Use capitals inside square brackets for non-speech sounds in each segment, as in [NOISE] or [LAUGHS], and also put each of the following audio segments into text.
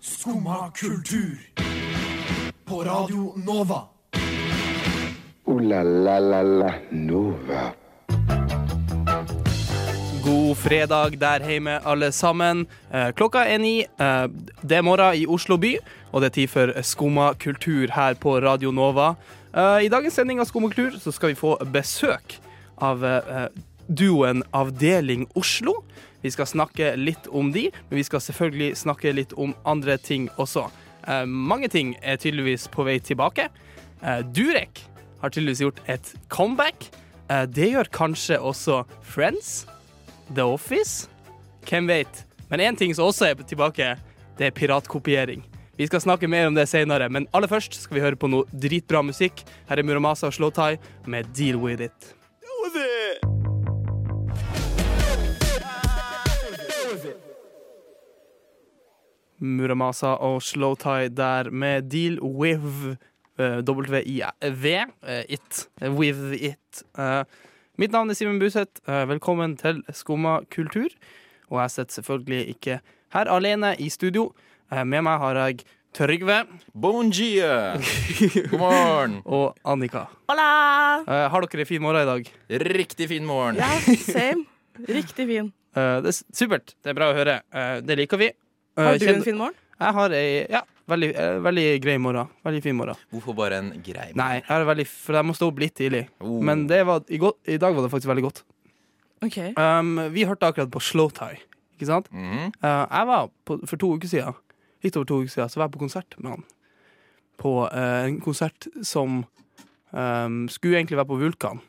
Skumma kultur. På Radio Nova. O-la-la-la-la Nova. God fredag der hjemme, alle sammen. Eh, klokka er ni. Eh, det er morgen i Oslo by, og det er tid for Skumma kultur her på Radio Nova. Eh, I dagens sending av Skumma kultur så skal vi få besøk av duoen Avdeling Oslo. Vi skal snakke litt om de, men vi skal selvfølgelig snakke litt om andre ting også. Eh, mange ting er tydeligvis på vei tilbake. Eh, Durek har tydeligvis gjort et comeback. Eh, det gjør kanskje også Friends. The Office? Hvem vet? Men én ting som også er tilbake, det er piratkopiering. Vi skal snakke mer om det senere, men aller først skal vi høre på noe dritbra musikk. Her er Muramasa og Slowtie med Deal With It. Muramasa og Slowtie der med Deal With uh, W-I-V. eh, It. Eh, With It. Uh, Mitt navn er Simen Buseth. Eh, Velkommen til Skumma kultur. Og jeg sitter selvfølgelig ikke her alene i studio. Eh, Med meg har jeg Trygve Bon dia! God morgen! [LAUGHS] og Annika. Hola! Eh, Har dere en fin morgen i dag? Riktig fin morgen. Ja, same. Riktig fin. Eh, Det er supert. Det er bra å høre. Eh, Det liker vi. Eh, Har du en fin morgen? Jeg har ei ja, veldig, eh, veldig grei morgen. Veldig fin morgen. Hvorfor bare en grei morgen? Nei, jeg er veldig, for jeg må stå opp litt tidlig. Oh. Men det var, i, går, i dag var det faktisk veldig godt. OK. Um, vi hørte akkurat på Slowtie, ikke sant? Mm. Uh, jeg var på, for to uker siden, litt over to uker siden, så var jeg på konsert med han. På uh, en konsert som um, skulle egentlig være på Vulkan.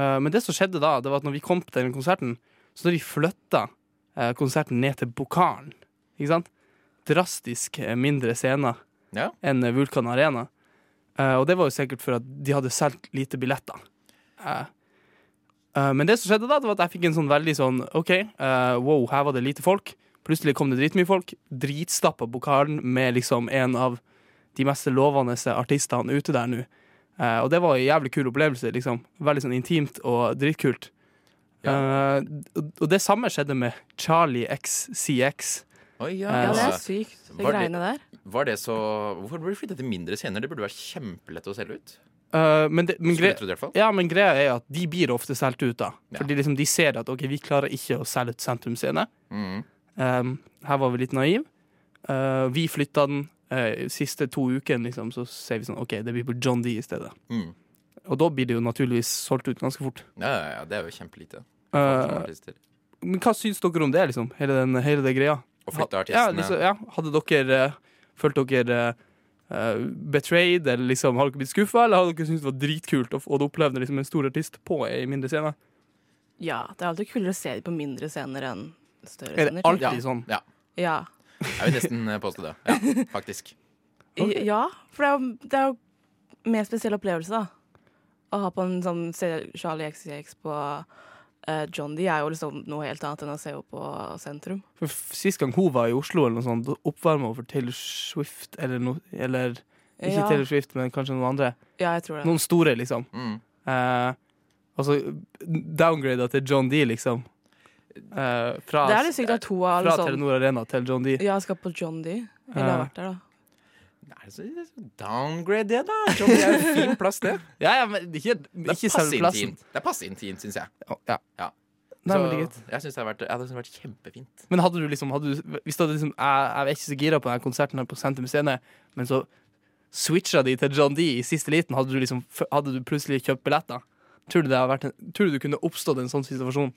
Eh, men det som skjedde da, det var at når vi kom til den konserten, så da de flytta eh, konserten ned til Bokaren. Ikke sant? Drastisk eh, mindre scener Ja. enn eh, Vulkan Arena. Eh, og det var jo sikkert for at de hadde solgt lite billetter. Eh, eh, men det som skjedde da, det var at jeg fikk en sånn veldig sånn OK, eh, wow, her var det lite folk. Plutselig kom det dritmye folk. Dritstappa Bokaren med liksom en av de mest lovende artistene ute der nå. Eh, og det var en jævlig kul opplevelse. liksom Veldig sånn intimt og dritkult. Eh, og- og det samme skjedde med Charlie XCX. Oi, ja. Ja, Ja, det er sykt, de Var greiene der. Var det så Hvorfor ble det flyttet til mindre scener? Det burde være kjempelett å selge ut. Uh, men, det, men, gre ja, men greia er at de blir ofte solgt ut, da. Ja. Fordi liksom de ser at ok, vi klarer ikke å selge ut sentrumsscene. Mm. Um, her var vi litt naive. Uh, vi flytta den uh, siste to ukene, liksom, så ser vi sånn OK, det blir på John D i stedet. Mhm. Og da blir det jo naturligvis solgt ut ganske fort. Ja, ja, ja, det er jo kjempelite. Uh, men hva syns dere om det, liksom? Hele, den, hele det greia? Å flytte artistene. Ja, liksom, ja. Hadde dere uh, Følt dere uh, betrayed, eller liksom Har dere blitt skuffa, eller hadde dere syntes det var dritkult å få oppleve liksom, en stor artist på ei mindre scene? Ja, det er alltid kulere å se dem på mindre scener enn større scener. Er det alltid ja. sånn? Ja, ja. jeg vil nesten påstå det. Ja, faktisk. Ja. [LAUGHS] Ja, for det er, jo, det er jo mer spesiell opplevelse, da. Å ha på en sånn se Charlie XCX på uh, John D er jo liksom noe helt annet enn å se henne på sentrum. For Sist gang hun var i Oslo, eller noe sånt, oppvarma for Taylor Swift, eller noe Eller ikke Ja. Taylor Swift, men kanskje noen andre. Ja, jeg tror det. Noen store, liksom. Mm. Uh, altså downgrada til John D, liksom. Uh, fra Det er litt sykt at av fra liksom Telenor Arena til John D. Ja, skal på John D. Eller har vært der, da. Nei, så downgrade det, da. Det er en fin plass, det. [LAUGHS] Ja, ja, men ikke, Det er ikke selve plassen. Det er passe intimt, syns jeg. Ja. Ja. Nei, Så men, det er jeg syns det har vært, ja, det har vært kjempefint. men hadde du liksom hadde du, Hvis du hadde liksom Jeg, jeg er ikke så gira på denne konserten her på Sentrum Scene, men så switcha de til John D i siste liten, hadde du liksom Hadde du plutselig kjøpt billetter? Tror du, det har vært en, tror du det kunne oppstått en sånn situasjon?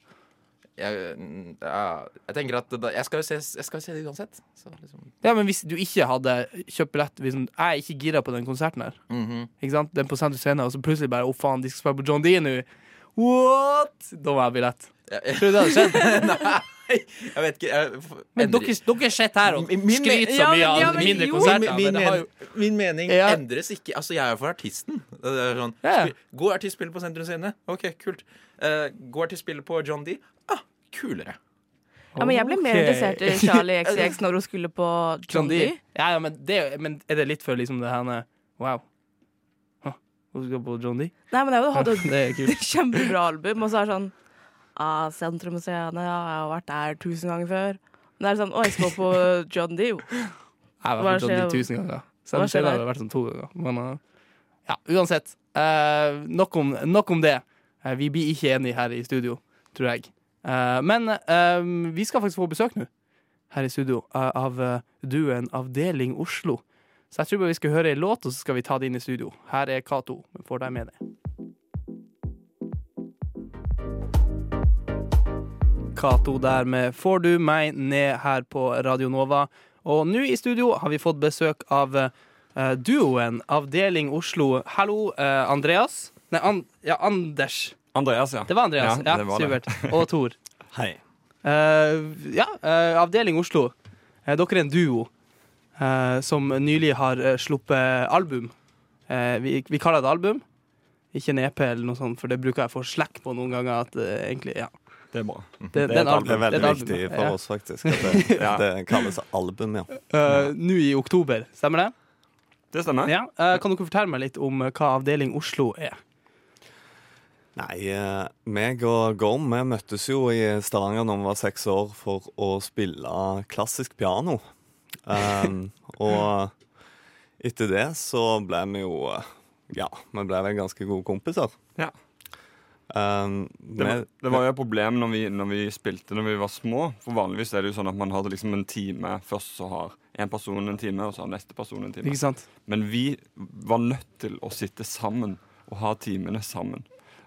Jeg, ja, jeg tenker at da, jeg, skal jo se, jeg skal jo se det uansett. Så liksom, Ja, men hvis du ikke hadde kjøpt billett hvis Jeg er ikke gira på den konserten her. mhm. Ikke sant? Den på Sentrum Scene, og så plutselig bare Å, faen, de skal spille på John D nå. What?! Da må jeg billett. Ja, ja. Tror du det hadde skjedd? [LAUGHS] Nei, jeg vet ikke. Jeg, Men dere, dere sitter her og Min- skryter så Ja, mye men- av ja, men mindre konserter. min, min, men jo min mening Ja. endres ikke. Altså, jeg er jo for artisten. Det er sånn, Ja. spil, God artist spiller på Sentrum Scene. OK, kult. Uh, god artist spiller på John D. Ah, kulere. Ja, men jeg ble mer interessert i Charlie XX [LAUGHS] når hun skulle på John D. Ja, ja, men, det, men er det litt før liksom det her Wow. Hun skal på John D? Nei, men jeg hadde jo [LAUGHS] Det er kult. [LAUGHS] kjempebra album, og så er det sånn ah, sentrumscene, ja, jeg har vært der tusen ganger før. Men det er sånn Å, jeg skal på John D. Jeg har vært på John D tusen ganger. Selv skjer selv har jeg vært sånn to ganger. Men uh, ja, uansett. Uh, nok, om, nok om det. Uh, vi blir ikke enige her i studio, tror jeg. Uh, men eh, vi skal faktisk få besøk nå, her i studio, eh, av duoen Avdeling Oslo. Så jeg tror bare vi skal høre en låt, og så skal vi ta det inn i studio. Her er K2. Får deg med det. Cato der med 'Får du meg ned' her på Radio Nova. Og nå i studio har vi fått besøk av uh, duoen Avdeling Oslo. Hallo, uh, Andreas. Nei, an, ja, Anders. Andreas, ja. Det var Andreas. Ja, Ja, var supert. Og Tor. [LAUGHS] Hei. Uh, ja, Avdeling Oslo. Dere er en duo som nylig har sluppet album. Vi, vi kaller det album, ikke en EP eller noe sånt, for det bruker jeg for slekk på noen ganger. At egentlig, ja. Det er bra. Det, Det det er, et, album. det er veldig Det et album, viktig for ja. oss, faktisk. At det, [LAUGHS] Ja. det kalles album, ja. Uh, Nå i oktober, stemmer det? Det stemmer. Ja. Uh, kan dere fortelle meg litt om eh, hva Avdeling Oslo er? Nei, meg og Gorm vi møttes jo i Stavanger da vi var seks år for å spille klassisk piano. Um, og etter det så ble vi jo Ja, vi ble vel ganske gode kompiser. Ja. Um, Det var, det var jo et problem når vi, når vi spilte når vi var små. For vanligvis er det jo sånn at man har liksom en time først, så har en person en time, og så har neste person en time. Ikke sant? Men vi var nødt til å sitte sammen og ha timene sammen.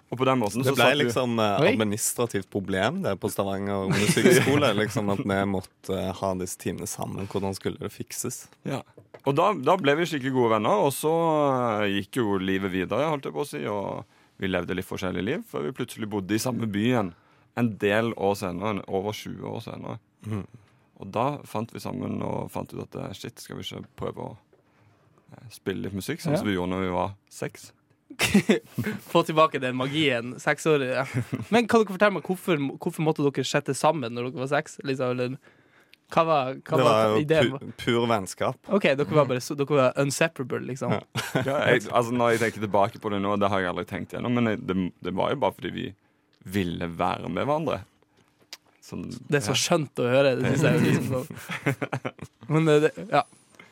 Og på den måten det så ble satt vi liksom eh, administrativt problem det på Stavanger musikkskole. [LAUGHS] liksom At vi måtte eh, ha disse timene sammen. Hvordan skulle det fikses? ja. Og da, da ble vi skikkelig gode venner, og så eh, gikk jo livet videre, holdt jeg på å si. Og vi levde litt forskjellige liv før vi plutselig bodde i samme by igjen. En del år senere, over 20 år senere. Og da fant vi sammen og fant ut at eh, shit, skal vi ikke prøve å eh, spille litt musikk, sånn Ja. som vi gjorde når vi var seks? [LAUGHS] Få tilbake den magien. Seksårige. Men kan dere fortelle meg hvorfor, hvorfor måtte dere sette sammen når dere var seks? Liksom, eller, hva var, hva Det var, var jo ideen? pu pur vennskap. OK, dere var bare dere var unseparable, liksom. Ja, jeg, altså Når jeg tenker tilbake på det nå, det har jeg aldri tenkt gjennom, men jeg, det, det var jo bare fordi vi ville være med hverandre. Sånn, Det er så skjønt å høre. Det synes jeg, er liksom, sånn. [LAUGHS] Men det, ja.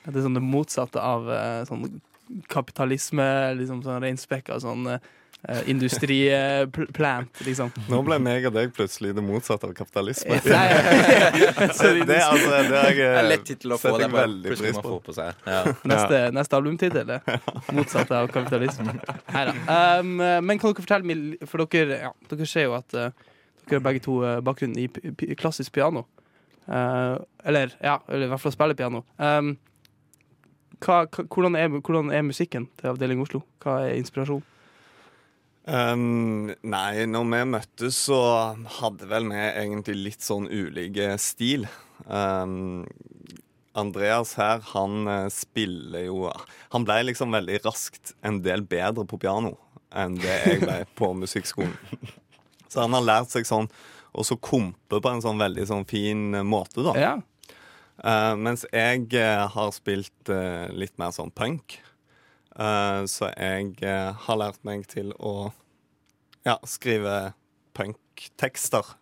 Det er sånn det motsatte av eh, sånn kapitalisme, liksom sånn reinspekka sånn uh, industriplant, liksom. Nå ble meg og deg plutselig det motsatte av kapitalisme. [LAUGHS] Nei, Det, [LAUGHS] det, altså, det har jeg, Det er lett tittel å få. Det er bare veldig pris på. på seg. [LAUGHS] Ja. Neste, neste albumtittel er motsatte av kapitalisme. Neida. Um, men kan dere fortelle meg For dere, ja, dere ser jo at uh, dere har begge to uh, bakgrunn i p p klassisk piano. Uh, eller ja, eller i hvert fall spille piano. Um, hva, hva, hvordan, er, hvordan er musikken til Avdeling Oslo? Hva er inspirasjon? Um, nei, når vi møttes, så hadde vel vi egentlig litt sånn ulike stil. Um, Andreas her, han eh, spiller jo Han ble liksom veldig raskt en del bedre på piano enn det jeg ble på musikkskolen. [LAUGHS] Så han har lært seg sånn å så kompe på en sånn veldig sånn fin eh, måte, da. Ja. Uh, mens jeg eh, har spilt uh, litt mer sånn punk. Eh, så jeg eh, har lært meg til å ja, skrive punktekster,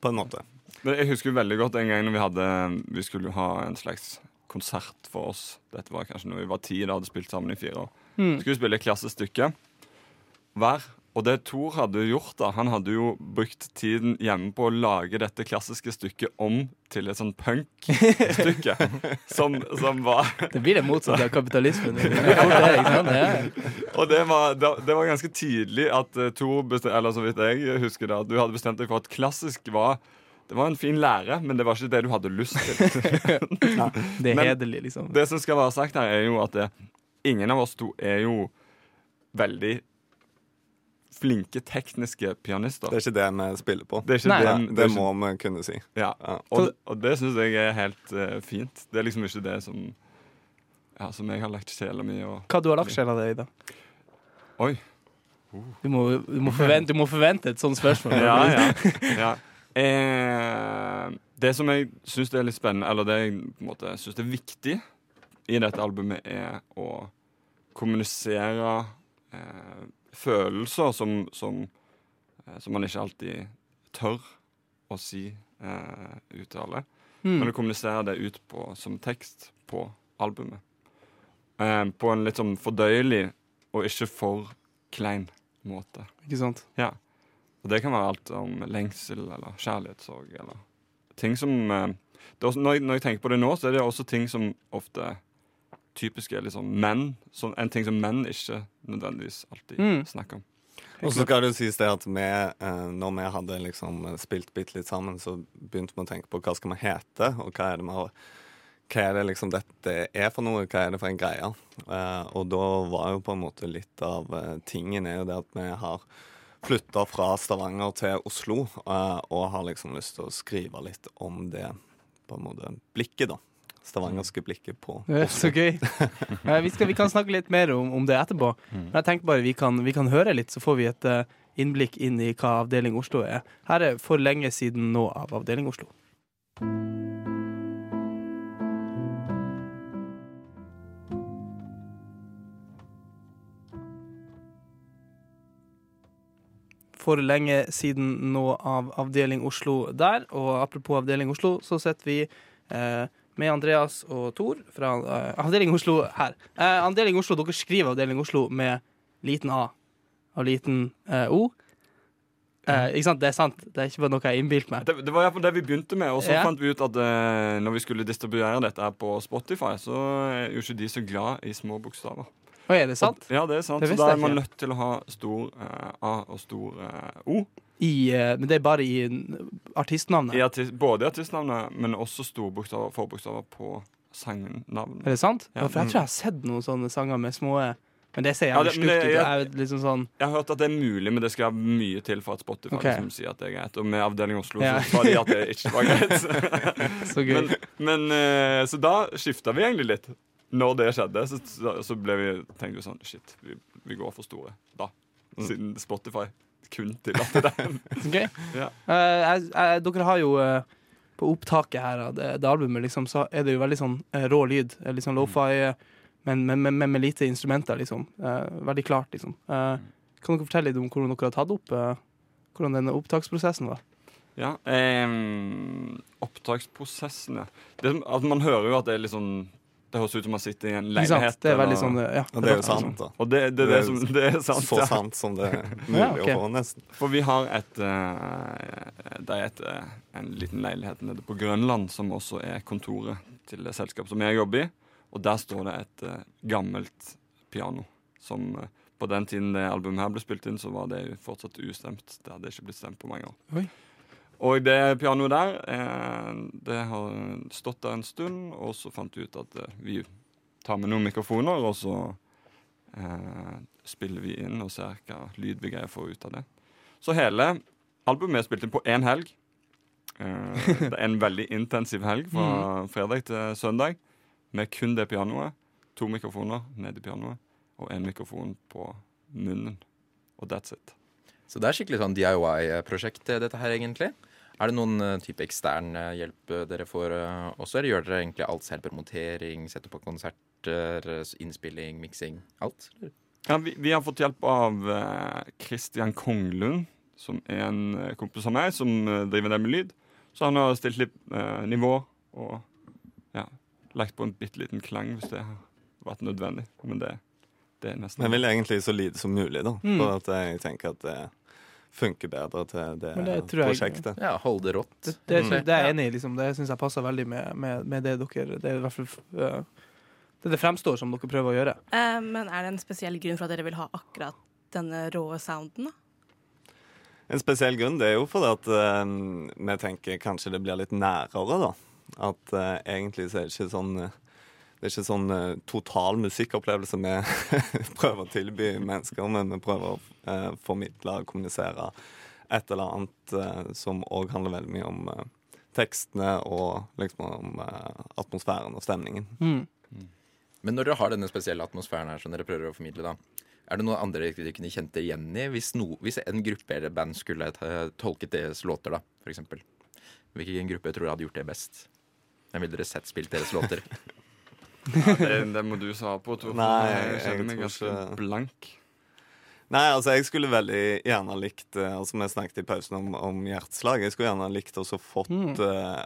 på en måte. Men jeg husker veldig godt en gang når vi hadde Vi skulle ha en slags konsert for oss. Dette var kanskje når vi var ti da hadde spilt sammen i fire år. Mm. Skulle vi spille et klassestykke hver. Og det Thor hadde gjort, da Han hadde jo brukt tiden hjemme på å lage dette klassiske stykket om til et sånn punkstykke. [LAUGHS] som, som var Det blir det motsatte av kapitalismen. [LAUGHS] Det det, ikke sant? Ja. Og det var, det, det var ganske tydelig at uh, Thor Eller så vidt jeg husker det, at du hadde bestemt deg for at klassisk var det var en fin lære, men det var ikke det du hadde lyst til. [LAUGHS] Det er Men- hederlig, liksom. Det som skal være sagt her, er jo at det, ingen av oss to er jo veldig flinke tekniske pianister. Det er ikke det vi spiller på. Det er ikke Nei. det, Det, det, er må vi kunne si. ja. Ja. Og, det- og det syns jeg er helt uh, fint. Det er liksom ikke det som Ja, som jeg har lagt sjela mi og Hva du har lagt sjela di i, da? Oi. Du må, du, må forvente, du må forvente et sånt spørsmål. Ja, ja. ja. Eh, det som jeg syns er litt spennende, eller det jeg på en måte syns er viktig i dette albumet, er å kommunisere eh, følelser som, som, eh, som man ikke alltid tør å si eh, ut til alle. Mm. men å kommunisere det ut på, som tekst på albumet. Eh, på en litt sånn fordøyelig og ikke for klein måte. Ikke sant? Ja. Og det kan være alt om lengsel eller kjærlighetssorg eller ting som eh, også, når, jeg, når jeg tenker på det nå, så er det også ting som ofte typisk er liksom menn. Som, en ting som menn ikke nødvendigvis alltid Mm. snakker om. Og så skal det sies det at vi, eh, når vi hadde liksom spilt bitte litt sammen, så begynte vi å tenke på hva skal vi hete, og hva er det vi har hva er det liksom dette er for noe, hva er det for en greie? Eh, og da var jo på en måte litt av eh, tingen er jo det at vi har flytta fra Stavanger til Oslo, eh, og har liksom lyst til å skrive litt om det på en måte blikket, da. Stavangerske blikket på [LAUGHS] Det er så gøy. Vi, skal, vi kan snakke litt mer om, om det etterpå. Men jeg tenkte bare vi kan, vi kan høre litt, så får vi et eh, innblikk inn i hva Avdeling Oslo er. Her er For lenge siden nå av Avdeling Oslo. For lenge siden nå av Avdeling Oslo der. Og apropos Avdeling Oslo, så sitter vi eh, med Andreas og Tor fra uh, Avdeling Oslo her. Uh, Avdeling Oslo, dere skriver Avdeling Oslo med liten A og liten uh, O. Ikke sant? Det er sant. Det er ikke bare noe jeg innbilte meg. Det, det var iallfall det vi begynte med, og så Ja. fant vi ut at når vi skulle distribuere dette på Spotify, så er jo ikke de så glad i små bokstaver. Oi, er det sant? Ja, det er sant. Det så da er man nødt til å ha stor A og stor O. I, eh, men det er bare i artistnavnet. I artist, både i artistnavnet, men også storbokstaver forbokstaver på sangnavnet. Er det sant? Ja. Ja. For jeg tror jeg har sett noen sånne sanger med små E. Men det ser Ja, jo det- men ut. det- Jeg jeg- liksom sånn Jeg har hørt at det er mulig, men det skal mye til for at Spotify okay. liksom sier at det er greit. Og med Avdeling Oslo Ja. så sa de at det ikke var greit. [LAUGHS] så gøy. men, men eh, Så da skifta vi egentlig litt. Når det skjedde, så, så, så ble vi, tenkte vi sånn Shit, vi, vi går for store da. Siden Spotify kun til det. [LAUGHS] okay. Ja. Eh, jeg, jeg, dere har jo eh, på opptaket her av det, det albumet, liksom, så er det jo veldig sånn eh, rå lyd. Litt sånn lo-fi, eh, men, men, men, men med lite instrumenter, liksom. Veldig klart, liksom. Eh, kan dere fortelle litt om hvordan dere har tatt opp hvordan denne opptaksprosessen var? Ja, eh, Opptaksprosessen, ja. Det, at man hører jo at det er litt sånn Det høres ut som man sitter i en leilighet. Det er veldig sånn, ja. Og det er jo sant, da. Og det, det, det, det, som, det er sant. Så ja. sant som det er [LAUGHS] mulig Ja, okay. å få, nesten. For vi har et eh, Det er et, eh, en liten leilighet nede på Grønland som også er kontoret til det selskapet som jeg jobber i. Og der står det et eh, gammelt piano som på den tiden det albumet her ble spilt inn, så var det jo fortsatt ustemt. Det hadde ikke blitt stemt på mange år. Oi. Og det pianoet der, eh, det har stått der en stund, og så fant vi ut at eh, vi tar med noen mikrofoner, og så eh, spiller vi inn og ser hva lyd vi greier å få ut av det. Så hele albumet er spilt inn på én helg. Eh, det er en veldig intensiv helg fra fredag til søndag med kun det pianoet. To mikrofoner nedi pianoet og én mikrofon på munnen. Og that's it. Så det er skikkelig sånn DIY-prosjekt, eh, dette her, egentlig. Er det noen eh, type ekstern eh, hjelp dere får også, eller gjør dere egentlig alt selv? Promotering, sette på konserter, innspilling, miksing? Alt? Ja, vi, vi har fått hjelp av Christian Konglund, som er en kompis av meg, som driver det med lyd. Så han har stilt litt eh, nivå og ja, lagt på en bitte liten klang hvis det har vært nødvendig. Men det, det er nesten jeg vil egentlig så lite som mulig, da. Mm. For at jeg tenker at det funker bedre til det, det prosjektet. jeg-. Ja, holde det rått. Det, det, Mm. det er jeg enig i. Liksom. Det syns jeg passer veldig med, med, med det dere Det er i hvert fall eh, det det fremstår som dere prøver å gjøre. Uh, men er det en spesiell grunn for at dere vil ha akkurat denne rå sounden? da? En spesiell grunn det er jo fordi at uh, vi tenker kanskje det blir litt nærere, da. At uh, egentlig så er det ikke sånn eh, det er ikke sånn eh, total musikkopplevelse vi [LAUGHS] prøver å tilby mennesker, men vi prøver å eh, formidle og kommunisere et eller annet eh, som òg handler veldig mye om tekstene og liksom om atmosfæren og stemningen. Mm. Men når dere har denne spesielle atmosfæren her som dere prøver å formidle, da, er det noe andre dere kunne kjent dere igjen i hvis, no, hvis en gruppe eller band skulle tolket deres låter, da, eksempel? Hvilken gruppe tror dere hadde gjort det best? Hvem ville dere sett spilt deres låter? [LAUGHS] det, det må du svare på, Tor. Nei, jeg kjenner meg ganske ikke- blank. Nei, altså jeg skulle veldig gjerne likt eh, Altså Vi snakket i pausen om, om hjerteslag. Jeg skulle gjerne likt å fått Mm. uh,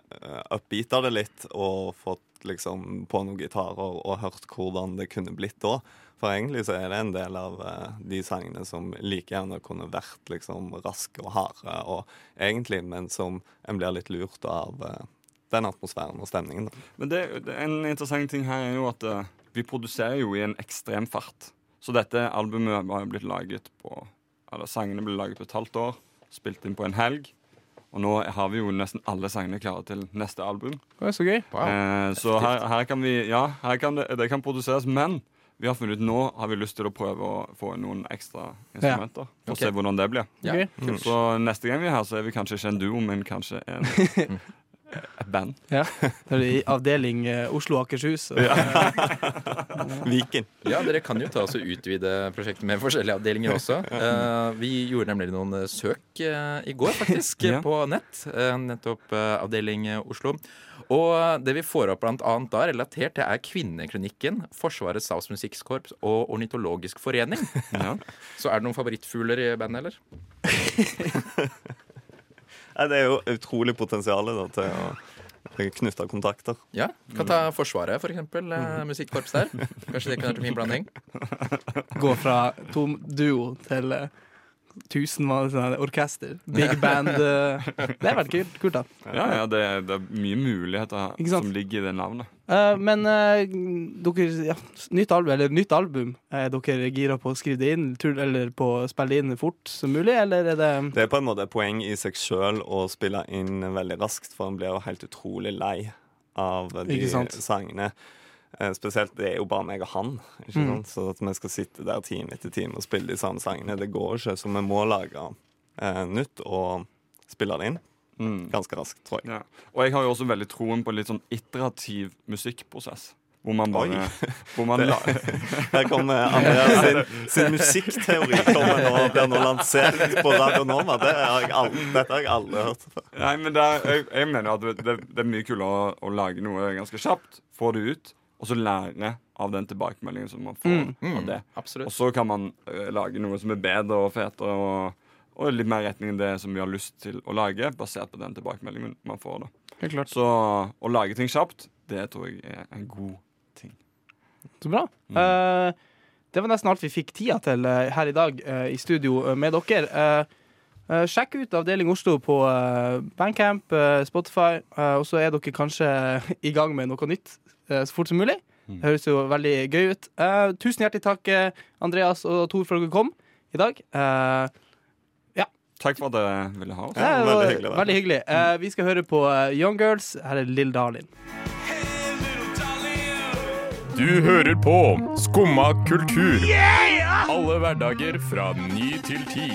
upbeata det litt og fått liksom på noen gitarer og hørt hvordan det kunne blitt da. For egentlig så er det en del av uh, de sangene som like gjerne kunne vært liksom raske og harde, og egentlig, men som en blir litt lurt av eh, den atmosfæren og stemningen. Da. Men det, en interessant ting her er jo at uh, vi produserer jo i en ekstrem fart. Så dette albumet har jo blitt laget på Eller sangene ble laget på et halvt år, spilt inn på en helg. Og nå har vi jo nesten alle sangene klare til neste album. Det er så gøy. Eh, så her, her kan vi Ja, her kan det, det kan produseres, men vi har funnet ut nå har vi lyst til å prøve å få noen ekstra instrumenter. Og Ok. se hvordan det blir. Ja, Gøy. kult. Så neste gang vi er her, så er vi kanskje ikke en duo, men kanskje en, [LAUGHS] band. Ja. Det er i avdeling eh, Oslo og Akershus. Og, [LAUGHS] Viken. Ja, dere kan jo ta oss og utvide prosjektet med forskjellige avdelinger også. Eh, vi gjorde nemlig noen eh, søk i går, faktisk, [LAUGHS] Ja. på nett. Nettopp avdeling Oslo. Og det vi får opp blant annet da, relatert, det er Kvinneklinikken, Forsvarets statsmusikkorps og Ornitologisk forening. Ja. Så er det noen favorittfugler i bandet, eller? [LAUGHS] Nei, det er jo utrolig potensial da, til å knytte kontakter. Ja, Kan ta Forsvaret, for eksempel. Eh, musikkorps der. Kanskje det kan være en fin blanding. Gå fra tom duo til tusen mann sånn orkester. Big band. eh. [LAUGHS] Det har vært kult, kult da. Ja, ja det, er, det er mye muligheter som ligger i det navnet. Uh, men uh, dere ja, nytt album, eller nytt album, er dere gira på å skrive det inn? Eller på å spille det inn fort som mulig, eller er det Det er på en måte et poeng i seg sjøl å spille inn veldig raskt, for en blir jo helt utrolig lei av de sangene. Eh, Spesielt det er jo bare meg og han. Ikke Mm. Så at vi skal sitte der time etter time og spille de samme sangene, det går ikke. Så vi må lage eh, nytt og spille det inn Mm. ganske raskt, tror jeg. Ja. Og jeg har jo også veldig troen på litt sånn iterativ musikkprosess. Hvor man bare [LAUGHS] hvor man det, [LAUGHS] Her kommer Andreas sin, sin musikkteori kommer nå, blir nå lansert på Radio Nova. Det har jeg aldri, dette har jeg aldri hørt før. Nei, men det er, jeg, jeg mener at det, det er mye kulere å, å lage noe ganske kjapt, få det ut, og så lære av den tilbakemeldingen som man får Mm. av det. Absolutt. Og så kan man uh, lage noe som er bedre og fetere og, og litt mer retning enn det som vi har lyst til å lage, basert på den tilbakemeldingen man får. da. Helt klart. Så å lage ting kjapt, det tror jeg er en god ting. Så bra. Eh, det var nesten alt vi fikk tida til uh, her i dag i studio med dere. Uh, sjekk ut Avdeling Oslo på uh, Bandcamp, uh, Spotify, og så er dere kanskje [LAUGHS] i gang med noe nytt så fort som mulig. Det høres jo veldig gøy ut. Uh, tusen hjertelig takk, eh, Andreas og Tor, for at dere kom i dag. Eh, Takk for at dere ville ha oss. det var veldig hyggelig Veldig hyggelig. Uh, vi skal høre på eh, Young Girls. Her er Lill Darlin. Du hører på Skumma kultur. Alle hverdager fra ny til ti.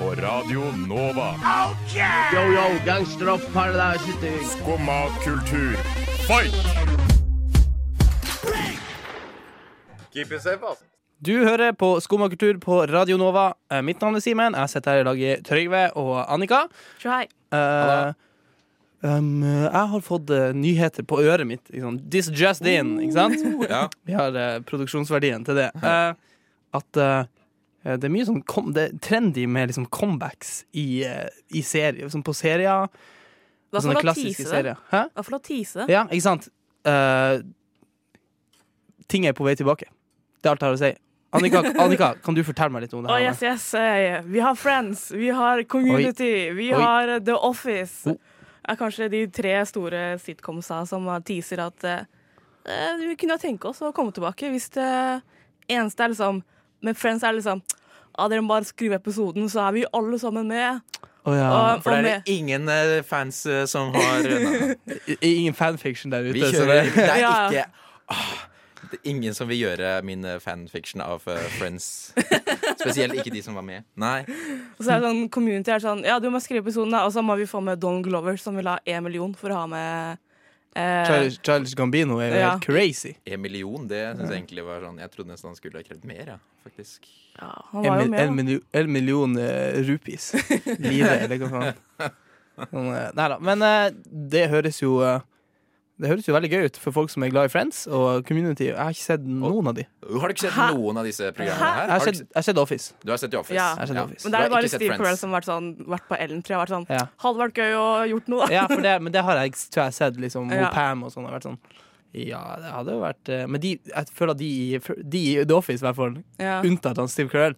På Radio Nova. Yo, yo, gangsteropp. Skumma kultur. Fight! Du hører på kultur på Radio Nova. Eh, mitt navn er Simen. Jeg sitter her i lag med Trygve og Annika. Hei. Eh, um, jeg har fått nyheter på øret mitt. Liksom. This just in, ikke sant? Ja. [LAUGHS] Vi har uh, produksjonsverdien til det. Eh, at det er mye sånn kom, Det er trendy med liksom comebacks i, uh, i serier. Sånn på serier. Hva tease det. serier. Hæ? Da får du. Ja, ikke sant? Eh, ting er på vei tilbake. Det er alt jeg har å si. Annika, [LAUGHS] Annika, kan du fortelle meg litt om det her? her? yes, yes. Vi har Friends, vi har Community, vi Oi. har eh, The Office. Oh. Er kanskje de tre store sitcomsa som teaser at eh, eh, vi kunne tenke oss å komme tilbake hvis det eneste er liksom Med Friends er liksom ja, Dere må bare skrive episoden, så er vi alle sammen med. Oh, ja. Og- For det er det ingen eh, fans eh, som har [LAUGHS] Ingen fanfiction der ute. Vi så kjører Det er [LAUGHS] ikke ah, det er ingen som vil gjøre min eh, fanfiction av uh, Friends. [LAUGHS] Spesielt ikke de som var med. Nei. Og så er det sånn community er sånn Ja, du må skrive episoden, da. Og så må vi få med Don Glover, som vil ha én million for å ha med eh, Charles, Gambino er jo Ja. helt crazy. En million, det syns jeg egentlig var sånn Jeg trodde nesten han skulle ha krevd mer, ja, faktisk. ja, Han En, var jo med. en, million, en million eh, rupees. [LAUGHS] Lire, eller hva faen. [LAUGHS] Sånn, nei da. Men uh, det høres jo eh, Det høres jo veldig gøy ut for folk som er glad i Friends og Community. Jeg har ikke sett noen av de. Har du ikke sett Hæ? noen av disse programmene her? Jeg Har har sett, jeg har sett Office. du har sett The Office? Jeg Ja. har sett Ja. Office. Men det er bare Steve Carell som har vært, sånn, vært på Ellen 3 jeg. vært sånn Ja. Hadde vært gøy å gjort noe. Ja, for det, [LAUGHS] men det har jeg tror jeg sett. Liksom, Ja. Pam og sånn har vært sånn Ja, det hadde jo vært eh, Men de, jeg føler at de, i- de i The Office, i hvert fall, Ja. unntatt han Steve Carell,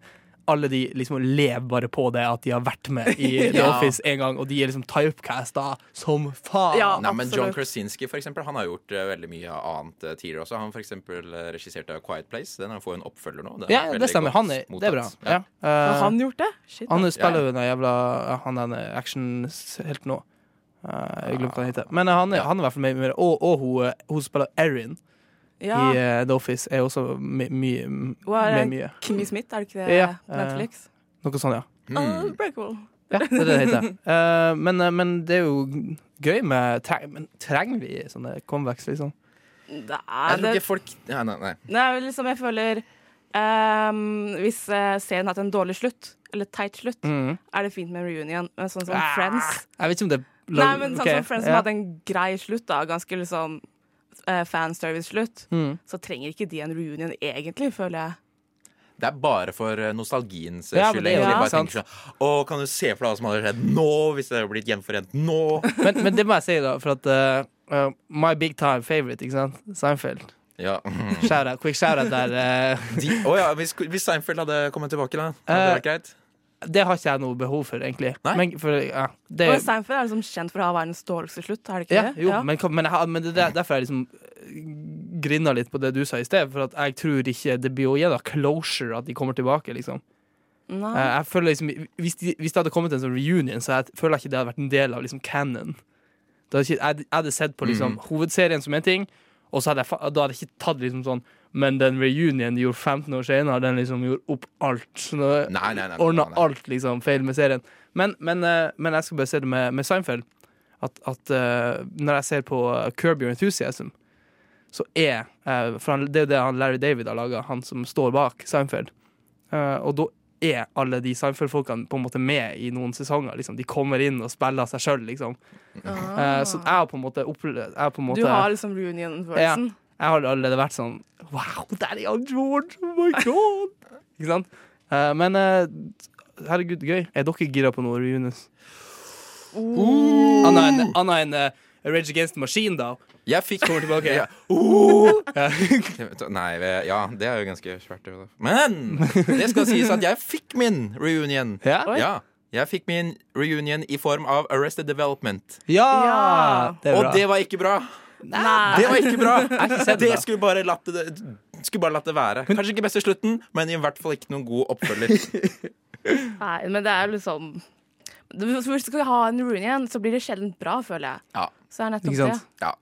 alle de liksom lever bare på det at de har vært med i [LAUGHS] The Ja. Office en gang, og de er liksom typecasta som faen. Ja. Nei, men John Krasinski for eksempel, han har gjort eh, veldig mye annet uh, tidligere også. Han for eksempel uh, regisserte Quiet Place. Den får en oppfølger nå. Er Ja, det stemmer. Han er, det er bra. Ja. Har Eh, han gjort det? Shit. han spiller jo den jævla Han er en actionhelt nå. Eh, jeg glemte hva han heter. Men eh, han er, han er i hvert fall med, med og, og hun, eh, hun spiller Erin ja. i uh, The Office, er også my- mye Hun er med mye. Kimmy Smith, er det ikke det? Ja, på Netflix? Noe sånt, ja. Mm. Unbreakable. Ja, det er det det heter. Uh, [LAUGHS] men, eh, men det er jo gøy med treng, Men trenger vi sånne comebacks, liksom? Det Jeg er tror det ikke folk ja, nei, nei. Nei, liksom jeg føler um, Hvis uh, serien har hatt en dårlig slutt, eller teit slutt, Mm. er det fint med reunion. Men sånn som Ah, Friends Jeg vet ikke om det Nei, men sånn okay. som Friends som ja. hadde en grei slutt, da, ganske liksom uh, fanservice-slutt, Mm. så trenger ikke de en reunion egentlig, føler jeg. Det er bare for eh, nostalgiens eh, Ja, skyld. det, Bare sant. tenker sånn Å, kan du se for deg hva som hadde skjedd nå, hvis det hadde blitt gjenforent nå? [LAUGHS] men, men det må jeg si, da, for at eh, eh, My big time favorite, ikke sant? Seinfeld. Ja. Shout out, quick shout out der. eh, [LAUGHS] De, oh ja, hvis, hvis Seinfeld hadde kommet tilbake, da? Hadde det Eh, vært greit? Det har ikke jeg noe behov for, egentlig. Nei? Men, for, ja, det, Og Seinfeld er liksom kjent for å ha verdens dårligste slutt, er det ikke ja, det? jo, men, kan- men, jeg, men det er derfor jeg liksom grina litt på det du sa i sted. For at jeg tror ikke det blir å gi da closure at de kommer tilbake, liksom. Nei. Eh, jeg føler liksom hvis, de, hvis det hadde kommet en sånn reunion, så jeg føler jeg ikke det hadde vært en del av liksom canon. Da hadde ikke, jeg, jeg hadde sett på liksom Mm. hovedserien som en ting, og så hadde jeg, da hadde jeg ikke tatt liksom sånn Men den reunionen de gjorde 15 år senere, den liksom gjorde opp alt. Ordna alt liksom feil med serien. Men, men, eh, men jeg skal bare se det med, med Seinfeld. At, at uh, når jeg ser på uh, Curb Your Enthusiasm, så er uh, For han, det er jo det han Larry David har laga, han som står bak Seinfeld. Uh, og da er alle de Seinfeld-folkene på en måte med i noen sesonger. Liksom. De kommer inn og spiller seg sjøl, liksom. Eh, så jeg har på en måte opplevd Ah. Du har liksom reunion-følelsen. jeg har allerede vært sånn Wow, der er han George! Oh my god! [LAUGHS] Ikke sant? Uh, men uh, herregud, gøy. Er dere gira på noe reunions? Anna enn Rage Against the Machine, da. Jeg fikk Kommer tilbake. Ja. [LAUGHS] Ja. [LAUGHS] Nei, ja, det er jo ganske svært. Men det skal sies at jeg fikk min reunion. Ja? Ja, jeg fikk min reunion i form av Arrested Development. Ja! Ja. Det er Og det var ikke bra. Nei. Det var ikke bra. ikke Det det. skulle bare latt det, skulle bare latt det være. Kanskje ikke best i slutten, men i hvert fall ikke noen god oppfølger. [LAUGHS] Nei, men det er liksom Hvis du skal ha en reunion, så blir det sjelden bra, føler jeg. Ja. Så er nettopp det. Ja.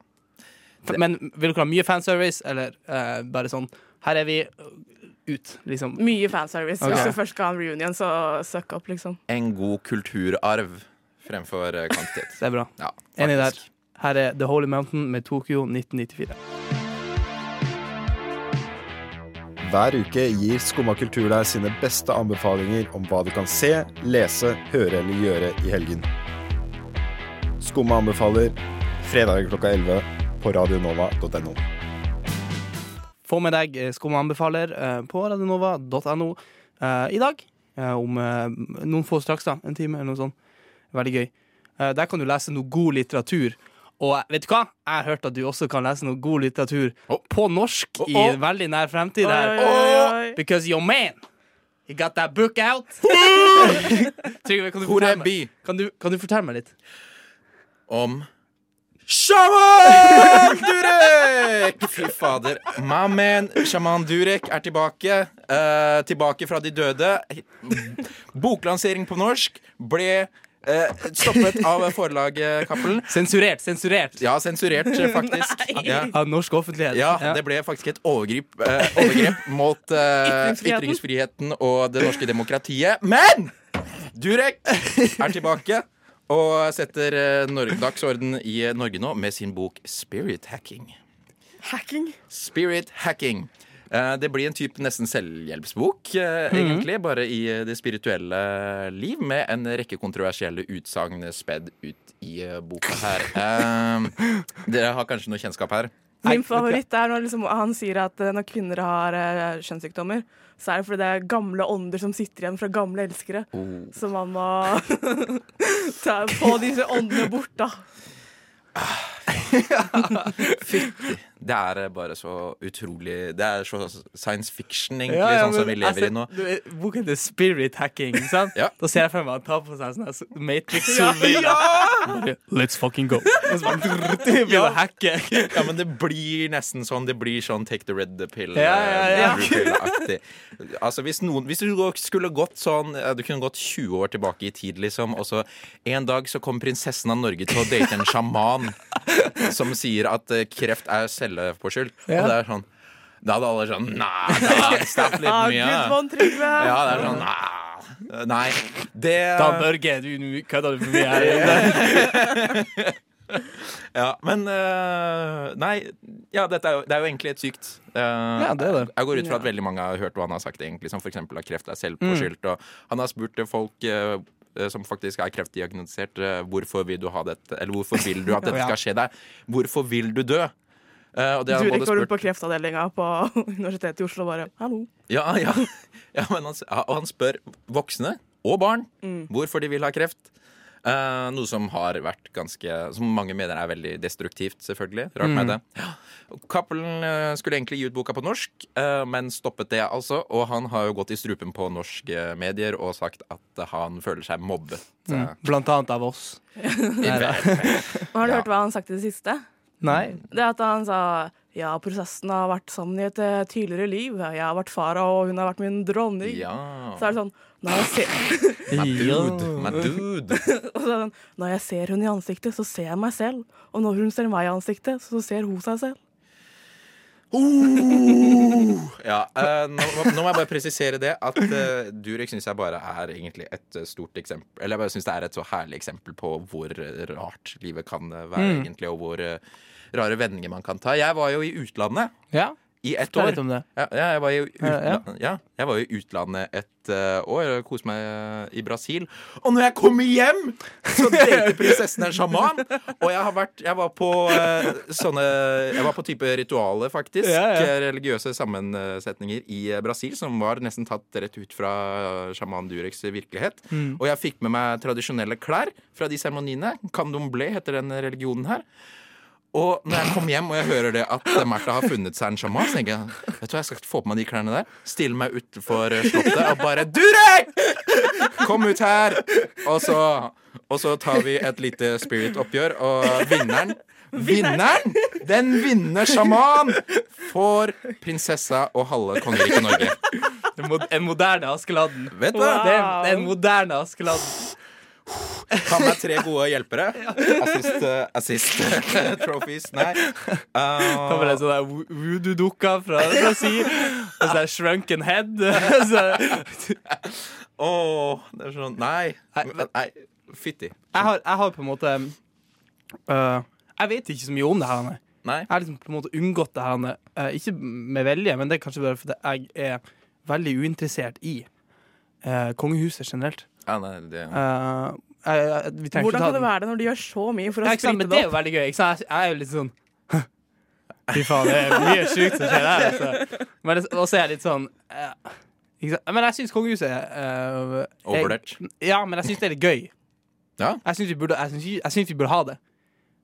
Men vil dere ha mye fanservice, eller uh, bare sånn Her er vi ut, liksom. Mye fanservice. Okay. Hvis du først skal ha en reunion, så søk opp, liksom. En god kulturarv fremfor eh, kvantitet. Det er bra. Ja, Enig der. Her er The Holy Mountain med Tokyo 1994. Hver uke gir Skumma kultur deg sine beste anbefalinger om hva du kan se, lese, høre eller gjøre i helgen. Skumma anbefaler fredag klokka 11 på radionova.no. Få med deg eh, Skumma anbefaler eh, på radionova.no eh, i dag. om noen få straks, da. En time eller noe sånt. Veldig gøy. Der kan du lese noe god litteratur. Og vet du hva? Jeg har hørt at du også kan lese noe god litteratur oh. på norsk Å, i å. veldig nær fremtid. Oi, oi, oi, oi. Because your man He got that book out. [LAUGHS] Trygve, kan, kan, du, kan du fortelle meg litt? Om Shaman [LAUGHS] Durek! Fy fader. My man Shaman Durek er tilbake. Uh, tilbake fra de døde. Boklansering på norsk ble eh, stoppet av forlaget Cappelen. Sensurert, sensurert. Ja, sensurert, eh, faktisk. Ja. Av norsk offentlighet. Ja, det ble faktisk et overgrep, eh, overgrep mot eh, Ytringsfriheten. ytringsfriheten og det norske demokratiet. Men Durek er tilbake og setter eh, dagsorden i Norge nå med sin bok Spirit Hacking. Hacking. Spirit Hacking. Eh, Det blir en type nesten selvhjelpsbok, eh, Mhm. egentlig, bare i eh, det spirituelle liv, med en rekke kontroversielle utsagn spedd ut i boka her. [LAUGHS] Eh, Dere har kanskje noe kjennskap her? Min favoritt er når liksom, han sier at når kvinner har kjønnssykdommer, så er det fordi det er gamle ånder som sitter igjen fra gamle elskere. Oh. Så man må [LAUGHS] ta, få disse åndene bort, da. [LAUGHS] Fytti. Det er bare så utrolig Det er så science fiction, egentlig, Ja, ja, sånn som vi lever ser, i nå. du Boken heter Spirit Hacking. Sant? [LAUGHS] Ja. Da ser jeg for meg han tar på seg sånn Matrix-solbriller. [LAUGHS] Let's fucking go. [LAUGHS] Og så bare begynner å hacke. Ja, men det blir nesten sånn. Det blir sånn take the red pill. Ja, ja, ja. eh. Altså, hvis, noen, hvis du skulle gått sånn eh, Du kunne gått 20 år tilbake i tid, liksom, og så en dag så kommer prinsessen av Norge til å date en sjaman som sier at eh, kreft er cellepåskyld. Ja. Og det er sånn Da hadde alle sånn Nei, da, [LAUGHS] stapp litt Ah, mye. Gud, von Trygve. Ja, det er sånn Nei. Nei. Det Dan Børge, du kødder du for mye her. [LAUGHS] Ja, men uh, Nei, ja, dette er jo, det er jo egentlig et sykt. uh, Ja, det er det. Jeg går ut fra at veldig mange har hørt hva han har sagt, egentlig, som f.eks. at kreft er selvpåskyldt. Mm. Og han har spurt folk øh, som faktisk er kreftdiagnostisert, øh, hvorfor vil du ha dette, eller hvorfor vil du at [LAUGHS] dette skal skje deg? Hvorfor vil du dø? Uh, Durek både går ut på kreftavdelinga på [LAUGHS] Universitetet i Oslo og bare Hallo. ja, ja. [LAUGHS] ja men han, ja, og han spør voksne og barn Mm. hvorfor de vil ha kreft. Eh, noe som har vært ganske Som mange mener er veldig destruktivt, selvfølgelig. Rart med Mm. det. Cappelen eh, skulle egentlig gi ut boka på norsk, uh, men stoppet det, altså. Og han har jo gått i strupen på norske medier og sagt at han føler seg mobbet. Mm. Blant annet av oss. [LAUGHS] [LAUGHS] Har du hørt hva han sagt i det siste? Nei. Det at han sa ja, prosessen har vært sammen i et tidligere liv. Jeg har vært fara, og hun har vært min dronning. Ja. Så er det sånn når jeg ser, [LAUGHS] My dude, my dude. [LAUGHS] og så sånn, når jeg ser hun i ansiktet, så ser jeg meg selv. Og når hun ser meg i ansiktet, så ser hun seg selv. Ja, eh, nå, nå må jeg bare presisere det at uh, Durek syns jeg bare er egentlig et eh, stort eksempel Eller jeg bare syns det er et så herlig eksempel på hvor eh, rart livet kan eh, være, Mm. egentlig, og hvor uh, rare vendinger man kan ta. Jeg var jo i utlandet Ja. I ett år. Ja, ja, jeg var i utlandet, ja, jeg var i utlandet et uh, år koste meg eh, i Brasil. Og når jeg kommer hjem, så dater prinsessen en sjaman! Og jeg har vært Jeg var på uh, sånne Jeg var på type ritualer, faktisk. Religiøse sammensetninger i Brasil som var nesten tatt rett ut fra sjaman Dureks virkelighet. Mm. Og jeg fikk med meg tradisjonelle klær fra de seremoniene. Candomblé heter den religionen her. Og når jeg kommer hjem og jeg hører det at Märtha har funnet seg en sjaman, så tenker jeg vet du hva, jeg skal få på meg de klærne der, stille meg utenfor slottet og bare Durek! Kom ut her! Og så, og så tar vi et lite spirit-oppgjør, og vinneren Vinneren! Den vinnende sjaman får prinsessa og halve kongeriket Norge. En, moderne Askeladden. Vet du Wow. Det, det er en moderne Askeladden. Ta med tre gode hjelpere. [LAUGHS] Assist, eh, assist [LAUGHS] trophies. Nei. Uh, Kommer sånne wo- voodoo-dukka fra Brasil. Og så er shrunken head. [LAUGHS] Å, Åh, det er sånn Nei. Nei, Fytti. jeg, har, jeg har på en måte uh, Jeg vet ikke så mye om det her. nei. Nei. Jeg har liksom på en måte unngått det her. uh, ikke med vilje, men det er kanskje bare fordi jeg er veldig uinteressert i uh, kongehuset generelt. Ja, nei, det Uh, jeg, jeg, vi trenger Hvordan ikke ta kan det den- være det når de gjør så mye for å Ja, ikke sant, sprite men det det er jo veldig gøy. Ikke sant? Jeg, jeg er jo litt sånn Fy faen, det er mye sjukt som skjer her. Altså. Men det- også er jeg litt sånn eh, ikke sant? Men jeg syns kongehuset uh, Overvurdert. Ja, men jeg syns det er litt gøy. Ja. Jeg syns vi, burde- jeg syns- jeg syns vi burde ha det.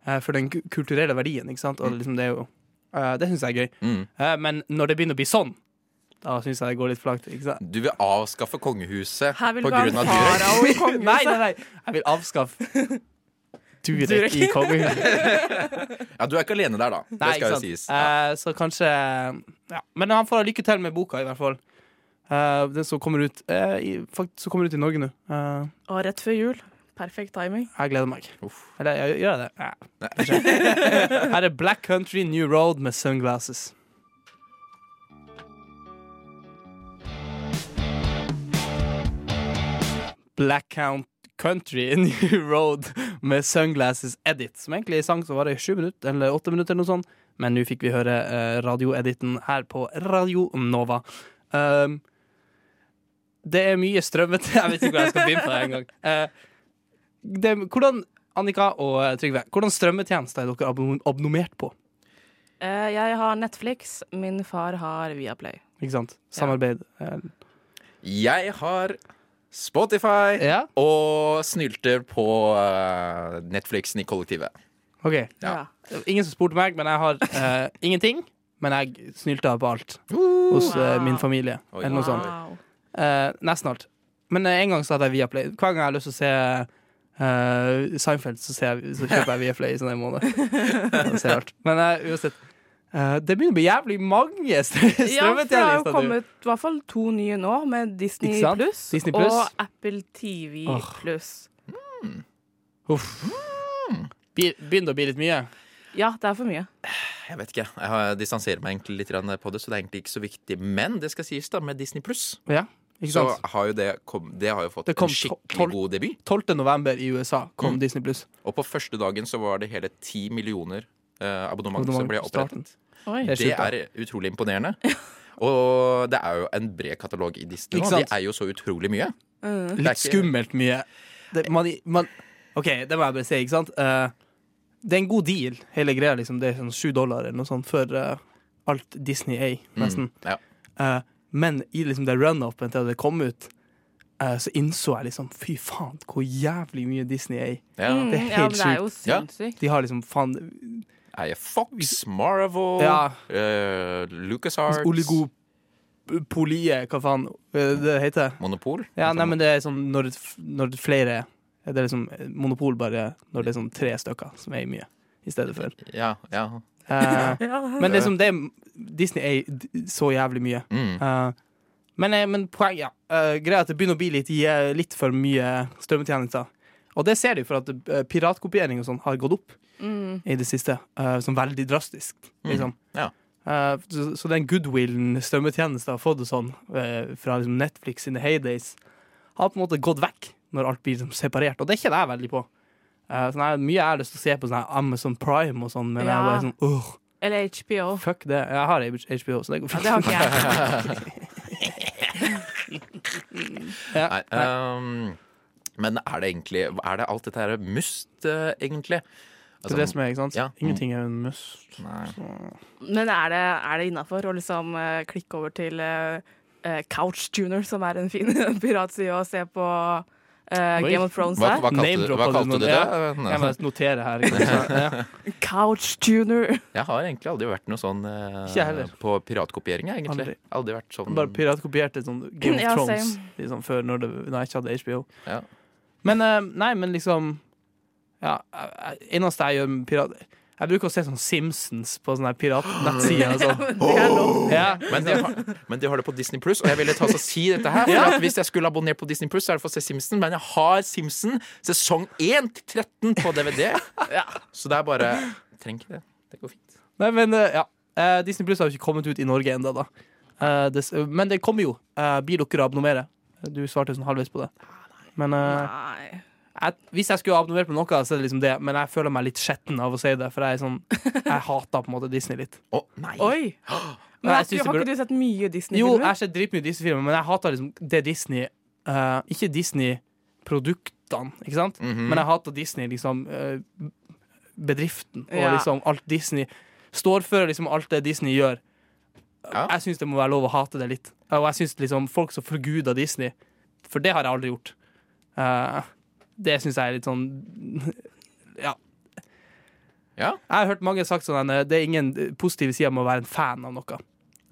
eh, for den ku- kulturelle verdien. Ikke sant? Og liksom det er jo eh, Det syns jeg er gøy. Mm. Eh, men når det begynner å bli sånn, da syns jeg det går litt for langt. Ikke sant? Du vil avskaffe kongehuset pga. ha av Durek? i kongehuset. [LAUGHS] Nei, nei, nei. Jeg vil avskaffe Durek Durek. i kongehuset. [LAUGHS] Ja, du er ikke alene der, da. Det skal jo sies. sies. Eh, så kanskje ja. Men han får lykke til med boka, i hvert fall. Uh, den som kommer ut uh, i, faktisk, kommer ut i Norge nå. Eh, Og rett før jul. Perfekt timing. jeg gleder meg. Uff. Eller gjør jeg det? Ja. Her er Black Country New Road med sunglasses. Black Count Country [LAUGHS] New Road med Sunglasses Edit, som egentlig er en sang som varer i sju minutter, eller åtte minutter, eller noe sånt. Men nå fikk vi høre uh, radioediten her på Radio Nova. Um, det er mye strømmete [LAUGHS] Jeg vet ikke hvor jeg skal begynne på det engang. Uh, det, hvordan, Annika og eh, Trygve, hvordan strømmetjenester er dere abon- abonnert på? Uh, jeg har Netflix, min far har Viaplay. Ikke sant? Samarbeid. Ja. Jeg har Spotify Ja. og snylter på uh, Netflixen i kollektivet. OK. Ja. Ingen som spurte meg, men jeg har uh, ingenting. Men jeg snylta på alt hos wow. min familie. Oi. Eller noe sånt. Wow. Eh, nesten alt. Men eh, en gang så hadde jeg Viaplay. Hver gang jeg har lyst til å se eh, Seinfeld, så, ser jeg, så kjøper jeg Viaplay i sånn en måned. [LAUGHS] Og ser alt. Men eh, uansett. Eh, det begynner å bli jævlig mange [LAUGHS] strømmetjenester. Ja, for det har jo kommet i hvert fall to nye nå, med Disney Pluss Plus. og Apple TV oh. Pluss. Uff. Mm. Begynner å bli litt mye. Ja, det er for mye. Jeg vet ikke. Jeg distanserer meg egentlig litt på det, så det er egentlig ikke så viktig. Men det skal sies, da, med Disney Pluss, Ja, så har jo det, kom, det har jo fått en skikkelig god debut. 12. november i USA kom Mm. Disney Pluss. Og på første dagen så var det hele ti millioner abonnement som ble opprettet. Oi. Det er utrolig imponerende. [LAUGHS] Og det er jo en bred katalog i Disney nå. sant? Er jo så utrolig mye. Mm. Litt skummelt mye. Det, man, man, OK, det må jeg bare si, ikke sant? Uh, det er en god deal, hele greia. Liksom. Det er sånn sju dollar eller noe sånt for uh, alt Disney er, nesten. Mm, ja. uh, men i liksom det run-upen til det kom ut, eh, så innså jeg liksom Fy faen, hvor jævlig mye Disney er. Ja. Mm, Det er helt men det er jo Ja. De har liksom faen Er Fox, Marvel, Ja. eh, LucasArts, Oligopolie, hva faen eh, det heter. Monopol. Ja, nei, men det er sånn når, når flere Det er liksom monopol bare når det er sånn tre stykker som er mye, i stedet for. Ja, ja. [LAUGHS] Uh, men det er som det er, Disney er så jævlig mye. Mm. Uh, men, eh, men poeng, ja. Uh, greia er at det begynner å bli litt, litt for mye strømmetjenester. Og det ser du for at eh, piratkopiering og sånn har gått opp Mm. i det siste. Uh, sånn veldig drastisk, liksom. Ja. Uh, så, så den goodwillen strømmetjenester har fått og sånn, uh, fra liksom Netflix sine heydays, har på en måte gått vekk når alt blir liksom separert. Og det er ikke jeg veldig på. Uh, sånn jeg, mye jeg har lyst til å se på sånn Amazon Prime og sånn, men jeg er bare sånn åh, Eller HBO. fuck det. Jeg har HBO, så det går Ja, fint. det har ikke jeg. [LAUGHS] Ja. Nei, um, men er det egentlig Er det alt dette her must, uh, egentlig? Det er det som er, ikke sant? Ja. Ingenting er en must. Nei. Men er det, er det innafor å liksom uh, klikke over til uh, Couch Couchtuner, som er en fin [LAUGHS] piratside, og se på Game of Thrones Hva, hva kalte, du, hva kalte du det? Ja. Jeg må [LAUGHS] notere her. [LAUGHS] Couch? Ja. Jeg har egentlig aldri vært noe sånn eh, på piratkopiering. Jeg, egentlig. Aldri. Aldri vært sånn Bare piratkopierte sånn Game of Ja, Thrones liksom, før når, det, når jeg ikke hadde HBO. Ja. Men eh, nei, men liksom Ja, eneste jeg gjør med pirat Jeg bruker å se sånn Simpsons på sånne piratnettsider. og sånn. [GASPS] Ja, Men de, har, men de har det på Disney Pluss, og jeg ville ta så si dette her. For at Hvis jeg skulle abonnert på Disney Pluss, så er det for å se Simpsons. men jeg har Simpson sesong 1 til 13 på DVD. Så det er bare Trenger ikke det. Det går fint. Nei, men eh, ja. Eh, Disney Plus har jo ikke kommet ut i Norge ennå, da. Eh, men det kommer jo. Blir dere abonnere? Du svarte sånn halvveis på det. Men Nei. Jeg, hvis jeg skulle abonnert på noe, så er det liksom det. Men jeg føler meg litt skjetten av å si det, for jeg er sånn Jeg hater på en måte Disney litt. Å, nei. Oi! Men jeg har, synes det har burde- ikke du sett mye Jo, jeg Disney-filmer? har sett dritmye Disney-filmer, men jeg hater liksom det Disney eh, Ikke Disney-produktene, ikke sant? Mhm. Men jeg hater Disney, liksom eh, bedriften, og Ja. liksom alt Disney står for, liksom alt det Disney gjør. Ja. Jeg syns det må være lov å hate det litt. Og jeg syns liksom folk som forguder Disney, for det har jeg aldri gjort. Eh, det syns jeg er litt sånn [LAUGHS] Ja. Ja. Jeg har hørt mange sagt sånn eh, det er ingen positive sider med å være en fan av noe.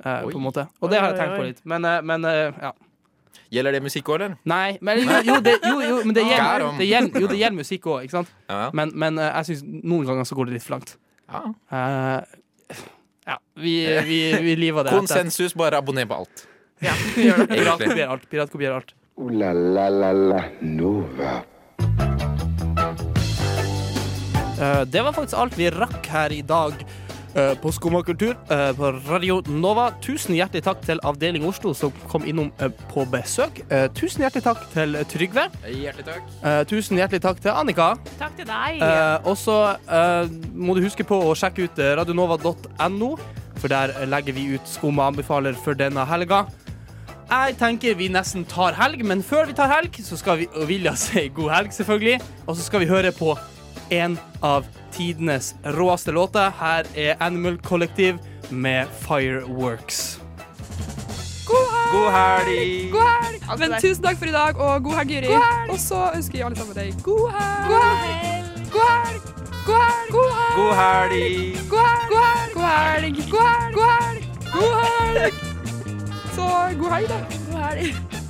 Uh, på en måte. Og det har jeg Oi, oi, tenkt på litt. Men, uh, men uh, ja. Gjelder det musikk òg, eller? Nei, men jo, jo, det, jo, jo, men det gjelder, det gjelder, jo, det gjelder musikk òg, ikke sant? Ja. Men, men eh, jeg syns noen ganger så går det litt for langt. ja. Eh, ja, vi, vi, vi liver det. Konsensus, bare abonner på alt. Ja, vi gjør det. Piratkopier alt. Piratkopier alt. Uh, la la la la Nova. Det var faktisk alt vi rakk her i dag. eh, på Skummakultur eh, på Radio Nova. Tusen hjertelig takk til Avdeling Oslo som kom innom eh, på besøk. Eh, Tusen hjertelig takk til Trygve. Hjertelig takk. Eh, Tusen hjertelig takk til Annika. Takk til deg. Eh, og så eh, må du huske på å sjekke ut eh, radionova.no, for der legger vi ut Skumma anbefaler for denne helga. Jeg tenker vi nesten tar helg, men før vi tar helg, så skal vi Vilja si god helg, selvfølgelig. Og så skal vi høre på en av tidenes råeste låter. Her er Animal Collective med Fireworks. God helg! God helg! Men tusen takk for i dag, og god helg, Juri. Og så ønsker jeg alle sammen deg god helg. God helg! God helg! God helg! God helg! God helg! God helg! God helg! God helg! God helg! Så god helg, da. God helg.